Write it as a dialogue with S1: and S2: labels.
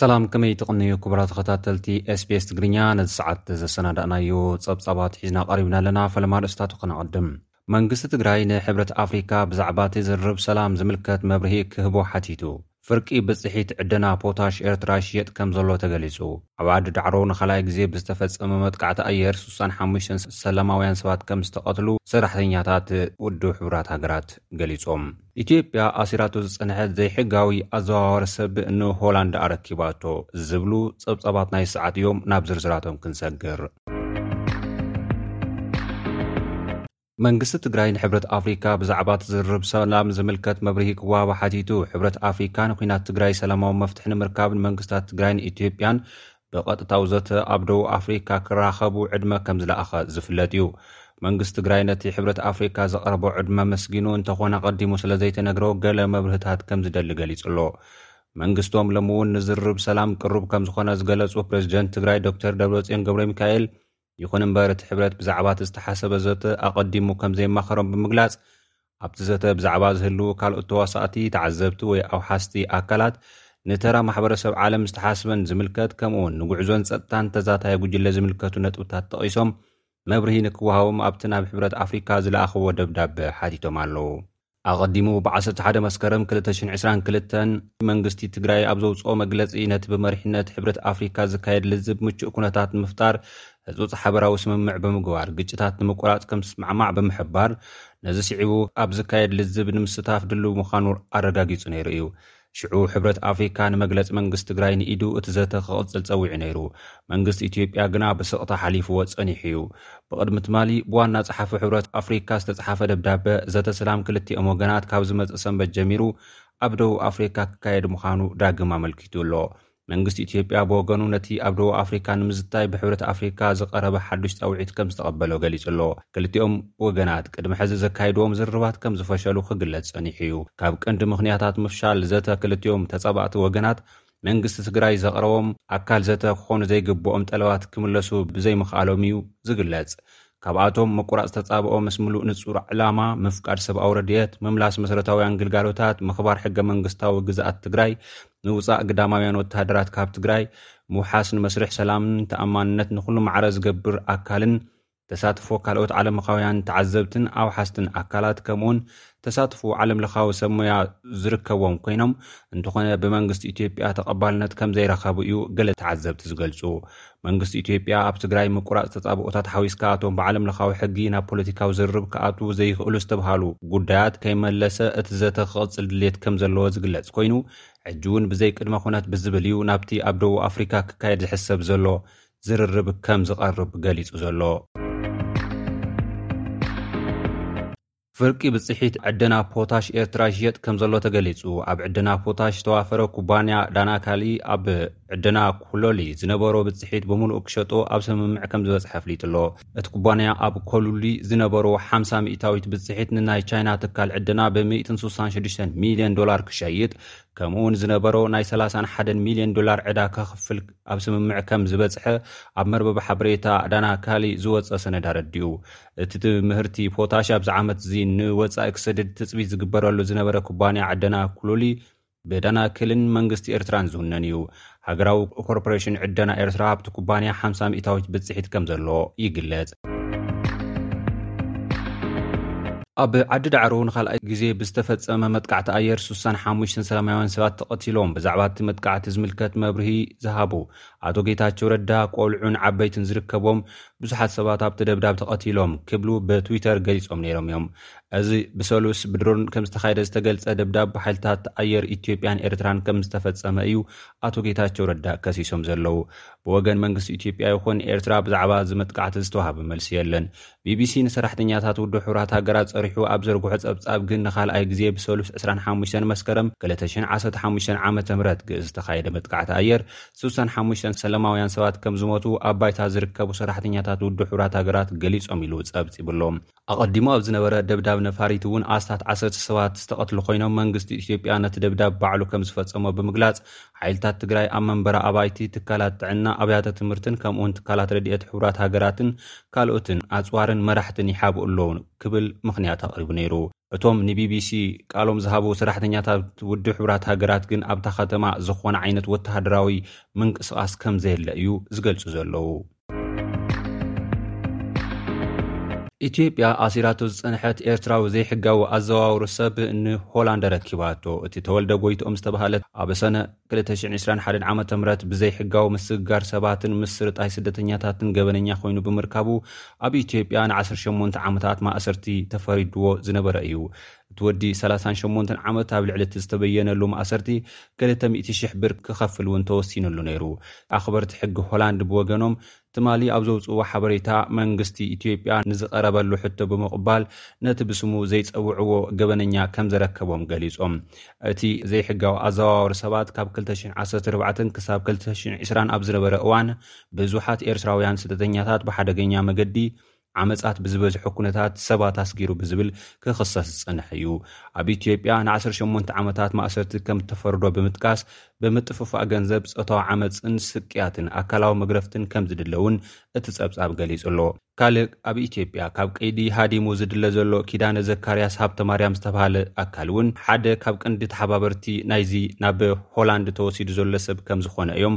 S1: ሰላም ከመይ ትቕንዩ ክቡራ ተኸታተልቲ ስbስ ትግርኛ ነዚ ሰዓት ዘሰናዳእናዩ ጸብጻባት ሒዝና ቐሪብና ኣለና ፈለማ ርእስታቱ ከነቐድም መንግስቲ ትግራይ ንሕብረት ኣፍሪካ ብዛዕባ'ቲ ዝርርብ ሰላም ዝምልከት መብርሂ ክህቦ ሓቲቱ። ፍርቂ ብፅሒት ዕደና ፖታሽ ኤርትራ ይሽየጥ ከምዘሎ ተገሊፁ። ኣብ ዓዲ ዳዕሮ ንኻልኣይ ግዜ ብዝተፈፀመ መጥቃዕቲ ኣየር ስሳን ሓሙሽተን ሰላማውያን ሰባት ከምዝተቐትሉ ሰራሕተኛታት ውድብ ሕቡራት ሃገራት ገሊፆም። ኢትዮጵያ ኣሲራቶ ዝጸንሐት ዘይሕጋዊ ኣዘዋዋሪ ሰብ ንሆላንድ ኣረኪባቶ ዝብሉ ጸብጻባት ናይዚ ሰዓት እዮም። ናብ ዝርዝራቶም ክንሰግር። መንግስቲ ትግራይ ንሕብረት ኣፍሪካ ብዛዕባ እቲ ዝርርብ ሰላም ዝምልከት መብርሂ ክወሃቦ ሓቲቱ። ሕብረት ኣፍሪካ ንኲናት ትግራይ ሰላማዊ መፍትሒ ንምርካብ ንመንግስታት ትግራይን ኢትዮጵያን ብቐጥታዊ ዘተ ኣብ ደቡብ ኣፍሪካ ክራኸቡ ዕድመ ከምዝለኣኸ ዝፍለጥ እዩ። መንግስቲ ትግራይ ነቲ ሕብረት ኣፍሪካ ዘቕረቦ ዕድመ ኣመስጊኑ እንተኾነ ኣቐዲሙ ስለዘይተነግሮ ገለ መብርህታት ከምዝደሊ ገሊፁ ኣሎ። መንግስቶም ሎሚ እውን ንዝርርብ ሰላም ቅሩብ ከምዝኾነ ዝገለፁ ፕረዚደንት ትግራይ ዶክተር ደብረፅዮን ገብረሚካኤል፣ ይኹን እምበር እቲ ሕብረት ብዛዕባ እቲ ዝተሓሰበ ዘተ ኣቐዲሙ ከም ዘየማኸሮም ብምግላጽ ኣብቲ ዘተ ብዛዕባ ዝህልዉ ካልኦት ተዋሳእቲ ተዓዘብቲ ወይ ኣውሓስቲ ኣካላት ንተራ ማሕበረሰብ ዓለም ዝተሓስበን ዝምልከት ከምኡውን ንጉዕዞን ጸጥታን ተዛታየ ጉጅለ ዝምልከቱ ነጥብታት ጠቒሶም መብርሂ ንክወሃቦም ኣብቲ ናብ ሕብረት ኣፍሪካ ዝለኣኽዎ ደብዳበ ሓቲቶም ኣለዉ። ኣቐዲሙ ብ ዓሰርተ ሓደ መስከረም ክልተ ሽሕን ዕስራን ክልተን መንግስቲ ትግራይ ኣብ ዘውፅኦ መግለፂ ነቲ ብመሪሕነት ሕብረት ኣፍሪካ ዝካየድ ልዝብ ምቹእ ኩነታት ንምፍጣር ህፁፅ ሓበራዊ ስምምዕ ብምግባር ግጭታት ንምቁራፅ ከምዝስማዕማዕ ብምሕባር ነዚ ስዒቡ ኣብ ዝካየድ ልዝብ ንምስታፍ ድልው ምዃኑ ኣረጋጊፁ ነይሩ እዩ። ሽዑ ሕብረት ኣፍሪካ ንመግለፂ መንግስቲ ትግራይ ንኢዱ እቲ ዘተ ክቕፅል ፀዊዑ ነይሩ። መንግስቲ ኢትዮጵያ ግና ብስቕታ ሓሊፍዎ ፀኒሑ እዩ። ብቕድሚ ትማሊ ብዋና ፀሓፊ ሕብረት ኣፍሪካ ዝተፅሓፈ ደብዳበ ዘተ ሰላም ክልቲኦም ወገናት ካብ ዝመፅእ ሰንበት ጀሚሩ ኣብ ደቡብ ኣፍሪካ ክካየድ ምዃኑ ዳግም ኣመልኪቱ ኣሎ። መንግስቲ ኢትዮጵያ ብወገኑ ነቲ ኣብ ደቡብ ኣፍሪካ ንምዝታይ ብሕብረት ኣፍሪካ ዝቐረበ ሓዱሽ ፃውዒት ከም ዝተቐበሎ ገሊፁ ኣሎ። ክልቲኦም ወገናት ቅድሚ ሕዚ ዘካይድዎም ዝርርባት ከም ዝፈሸሉ ክግለፅ ፀኒሑ እዩ። ካብ ቀንዲ ምኽንያታት ምፍሻል ዘተ ክልቲኦም ተፃባእቲ ወገናት መንግስቲ ትግራይ ዘቕረቦም ኣካል ዘተ ክኾኑ ዘይግበኦም ጠለባት ክምለሱ ብዘይምኽኣሎም እዩ ዝግለፅ። ካብኣቶም ምቁራጽ ተጻብኦ ምስ ምሉእ ንጹር ዕላማ፣ ምፍቃድ ሰብኣዊ ረድኤት፣ ምምላስ መሰረታውያን ግልጋሎታት፣ ምኽባር ሕገ መንግስታዊ ግዝኣት ትግራይ፣ ምውጻእ ግዳማውያን ወተሃደራት ካብ ትግራይ፣ ምውሓስ ንመስርሕ ሰላምን ተኣማንነት ንኹሉ ማዕረ ዝገብር ኣካልን ተሳትፎ ካልኦት ዓለምኻውያን ተዓዘብትን ኣውሓስትን ኣካላት ከምኡውን ተሳትፎ ዓለም ለኻዊ ሰብ ሞያ ዝርከቦም ኮይኖም እንተኾነ ብመንግስቲ ኢትዮጵያ ተቐባልነት ከም ዘይረኸቡ እዩ ገለ ተዓዘብቲ ዝገልጹ። መንግስቲ ኢትዮጵያ ኣብ ትግራይ ምቁራጽ ተጻብኦታት ሓዊስካ እቶም ብዓለም ለኻዊ ሕጊ ናብ ፖለቲካዊ ዝርርብ ክኣትዉ ዘይኽእሉ ዝተብሃሉ ጉዳያት ከይመለሰ እቲ ዘተ ክቕጽል ድሌት ከም ዘለዎ ዝግለጽ ኮይኑ ሕጂ እውን ብዘይ ቅድመ ኩነት ብዝብል እዩ ናብቲ ኣብ ደቡብ ኣፍሪካ ክካየድ ዝሕሰብ ዘሎ ዝርርብ ከም ዝቐርብ ገሊጹ ዘሎ። ፍርቂ ብፅሒት ዕደና ፖታሽ ኤርትራ ይሽየጥ ከምዘሎ ተገሊፁ። ኣብ ዕደና ፖታሽ ዝተዋፈረ ኩባንያ ዳናካሊ ኣብ ዕደና ኮሎሊ ዝነበሮ ብፅሒት ብሙሉእ ክሸጦ ኣብ ስምምዕ ከምዝበፅሐ ኣፍሊጡ'ሎ። እቲ ኩባንያ ኣብ ኮሉሊ ዝነበሮ ሓምሳ ሚኢታዊት ብፅሒት ንናይ ቻይና ትካል ዕደና ብ ሚእትን ስሳን ሽዱሽተን ሚልየን ዶላር ክሸይጥ ከምኡ'ውን ዝነበሮ ናይ ሰላሳን ሓደን ሚልየን ዶላር ዕዳ ከኽፍል ኣብ ስምምዕ ከምዝበፅሐ ኣብ መርበብ ሓበሬታ ዳናካሊ ዝወፀ ሰነድ ኣረዲኡ። እቲ ትምህርቲ ፖታሽ ኣብዚ ዓመት እዚ ንወፃኢ ክሰድድ ትፅቢት ዝግበረሉ ዝነበረ ኩባንያ ዕደና ኩሉሊ ብዳናክልን መንግስቲ ኤርትራን ዝውነን እዩ። ሃገራዊ ኮርፖሬሽን ዕደና ኤርትራ ኣብቲ ኩባንያ ሓምሳ ሚእታዊት ብፅሒት ከም ዘሎ ይግለፅ። ኣብ ዓዲ ዳዕሮ ንካልኣይ ግዜ ብዝተፈፀመ መጥቃዕቲ ኣየር ሱሳን ሓሙሽተን ሰላማውያን ሰባት ተቐቲሎም ብዛዕባ እቲ መጥቃዕቲ ዝምልከት መብርሂ ዝሃቡ ኣቶ ጌታቸው ረዳ ቆልዑን ዓበይትን ዝርከቦም ብዙሓት ሰባት ኣብቲ ደብዳብ ተቐቲሎም ክብሉ ብትዊተር ገሊጾም ነይሮም እዮም። እዚ ብሰሉስ ብድሮን ከም ዝተኻየደ ዝተገልጸ ደብዳብ ብሓይልታት ኣየር ኢትዮጵያን ኤርትራን ከም ዝተፈጸመ እዩ ኣቶ ጌታቸው ረዳ ከሲሶም ዘለዉ። ብወገን መንግስቲ ኢትዮጵያ ይኹን ኤርትራ ብዛዕባ እዚ መጥቃዕቲ ዝተዋህበ መልሲ የለን። ቢቢሲ ንሰራሕተኛታት ውድብ ሕቡራት ሃገራት ጸሪሑ ኣብ ዘርግሖ ጸብጻብ ግን ንኻልኣይ ግዜ ብሰሉስ ዕስራን ሓሙሽተን መስከረም ክልተ ሽሕን ዓሰርተ ሓሙሽተን ዓመተ ምህረት ግእዝ ዝተኻየደ መጥቃዕቲ ኣየር ስሳን ሓሙሽተን ሰለማውያን ሰባት ከም ዝሞቱ ኣብ ባይታ ዝርከቡ ሰራሕተኛታት ውድብ ሕቡራት ሃገራት ገሊጾም ኢሉ ጸብጺቡ'ሎ። ኣቐዲሙ ኣብ ዝነበረ ደብዳብ ነፋሪት እውን ኣስታት ዓሰርተ ሰባት ዝተቐትሉ ኮይኖም መንግስቲ ኢትዮጵያ ነቲ ደብዳብ ባዕሉ ከም ዝፈጸሞ ብምግላጽ ሓይልታት ትግራይ ኣብ መንበሪ ኣባይቲ፣ ትካላት ጥዕና፣ ኣብያተ ትምህርትን ከምኡ'ውን ትካላት ረድኤት ሕቡራት ሃገራትን ካልኦትን ኣጽዋርን መራሕትን ይሓብኡ ኣለዉ ክብል ምኽንያት ኣቕሪቡ ነይሩ። እቶም ንቢቢሲ ቃሎም ዝሃቡ ሰራሕተኛታት ውድብ ሕብራት ሃገራት ግን ኣብታ ከተማ ዝኾነ ዓይነት ወተሃደራዊ ምንቅስቓስ ከም ዘየለ እዩ ዝገልጹ ዘለዉ። ኢትዮጵያ ኣሲራቶ ዝጸንሐት ኤርትራዊ ዘይሕጋዊ ኣዘዋውሪ ሰብ ንሆላንድ ኣረኪባቶ። እቲ ተወልደ ጎይትኦም ዝተባህለ ኣብ ሰነ ክልተ ሽሕን ዕስራን ሓደን ዓመተ ምህረት ብዘይሕጋዊ ምስግጋር ሰባትን ምስርጣይ ስደተኛታትን ገበነኛ ኮይኑ ብምርካቡ ኣብ ኢትዮጵያ ንዓሰርተ ሸሞንተ ዓመታት ማእሰርቲ ተፈሪድዎ ዝነበረ እዩ። እቲ ወዲ ሰላሳን ሸሞንተን ዓመት ኣብ ልዕሊ እቲ ዝተበየነሉ ማእሰርቲ ክልተ ሚእቲ ሽሕ ብር ክኸፍል እውን ተወሲኑሉ ነይሩ። ኣኽበርቲ ሕጊ ሆላንድ ብወገኖም ትማሊ ኣብ ዘውጽእዎ ሓበሬታ፣ መንግስቲ ኢትዮጵያ ንዝቐረበሉ ሕቶ ብምቕባል ነቲ ብስሙ ዘይጸውዕዎ ገበነኛ ከም ዘረከቦም ገሊጾም። እቲ ዘይሕጋዊ ኣዘዋዋሪ ሰባት ካብ ክልተ ሽሕ ዓሰርተ ኣርባዕተ ክሳብ ክልተ ሽሕ ዕስራ ኣብ ዝነበረ እዋን ብዙሓት ኤርትራውያን ስደተኛታት ብሓደገኛ መገዲ ዓመጻት ብዝበዝሖ ኩነታት ሰባት ኣስጊሩ ብዝብል ክኽሰስ ዝጸንሐ እዩ። ኣብ ኢትዮጵያ ንዓሰርተ ሸሞንተ ዓመታት ማእሰርቲ ከም እተፈርዶ ብምጥቃስ፣ ብምጥፍፋእ ገንዘብ፣ ጾታዊ ዓመጽን ስቅያትን ኣካላዊ መግረፍትን ከም ዝድለ እውን እቲ ጸብጻብ ገሊጹ ኣሎ። ካልእ ኣብ ኢትዮጵያ ካብ ቀይዲ ሃዲሙ ዝድለ ዘሎ ኪዳነ ዘካርያስ ሃብተማርያም ዝተብሃለ ኣካል እውን ሓደ ካብ ቀንዲ ተሓባበርቲ ናይዚ ናብ ሆላንድ ተወሲዱ ዘሎ ሰብ ከም ዝዀነ እዮም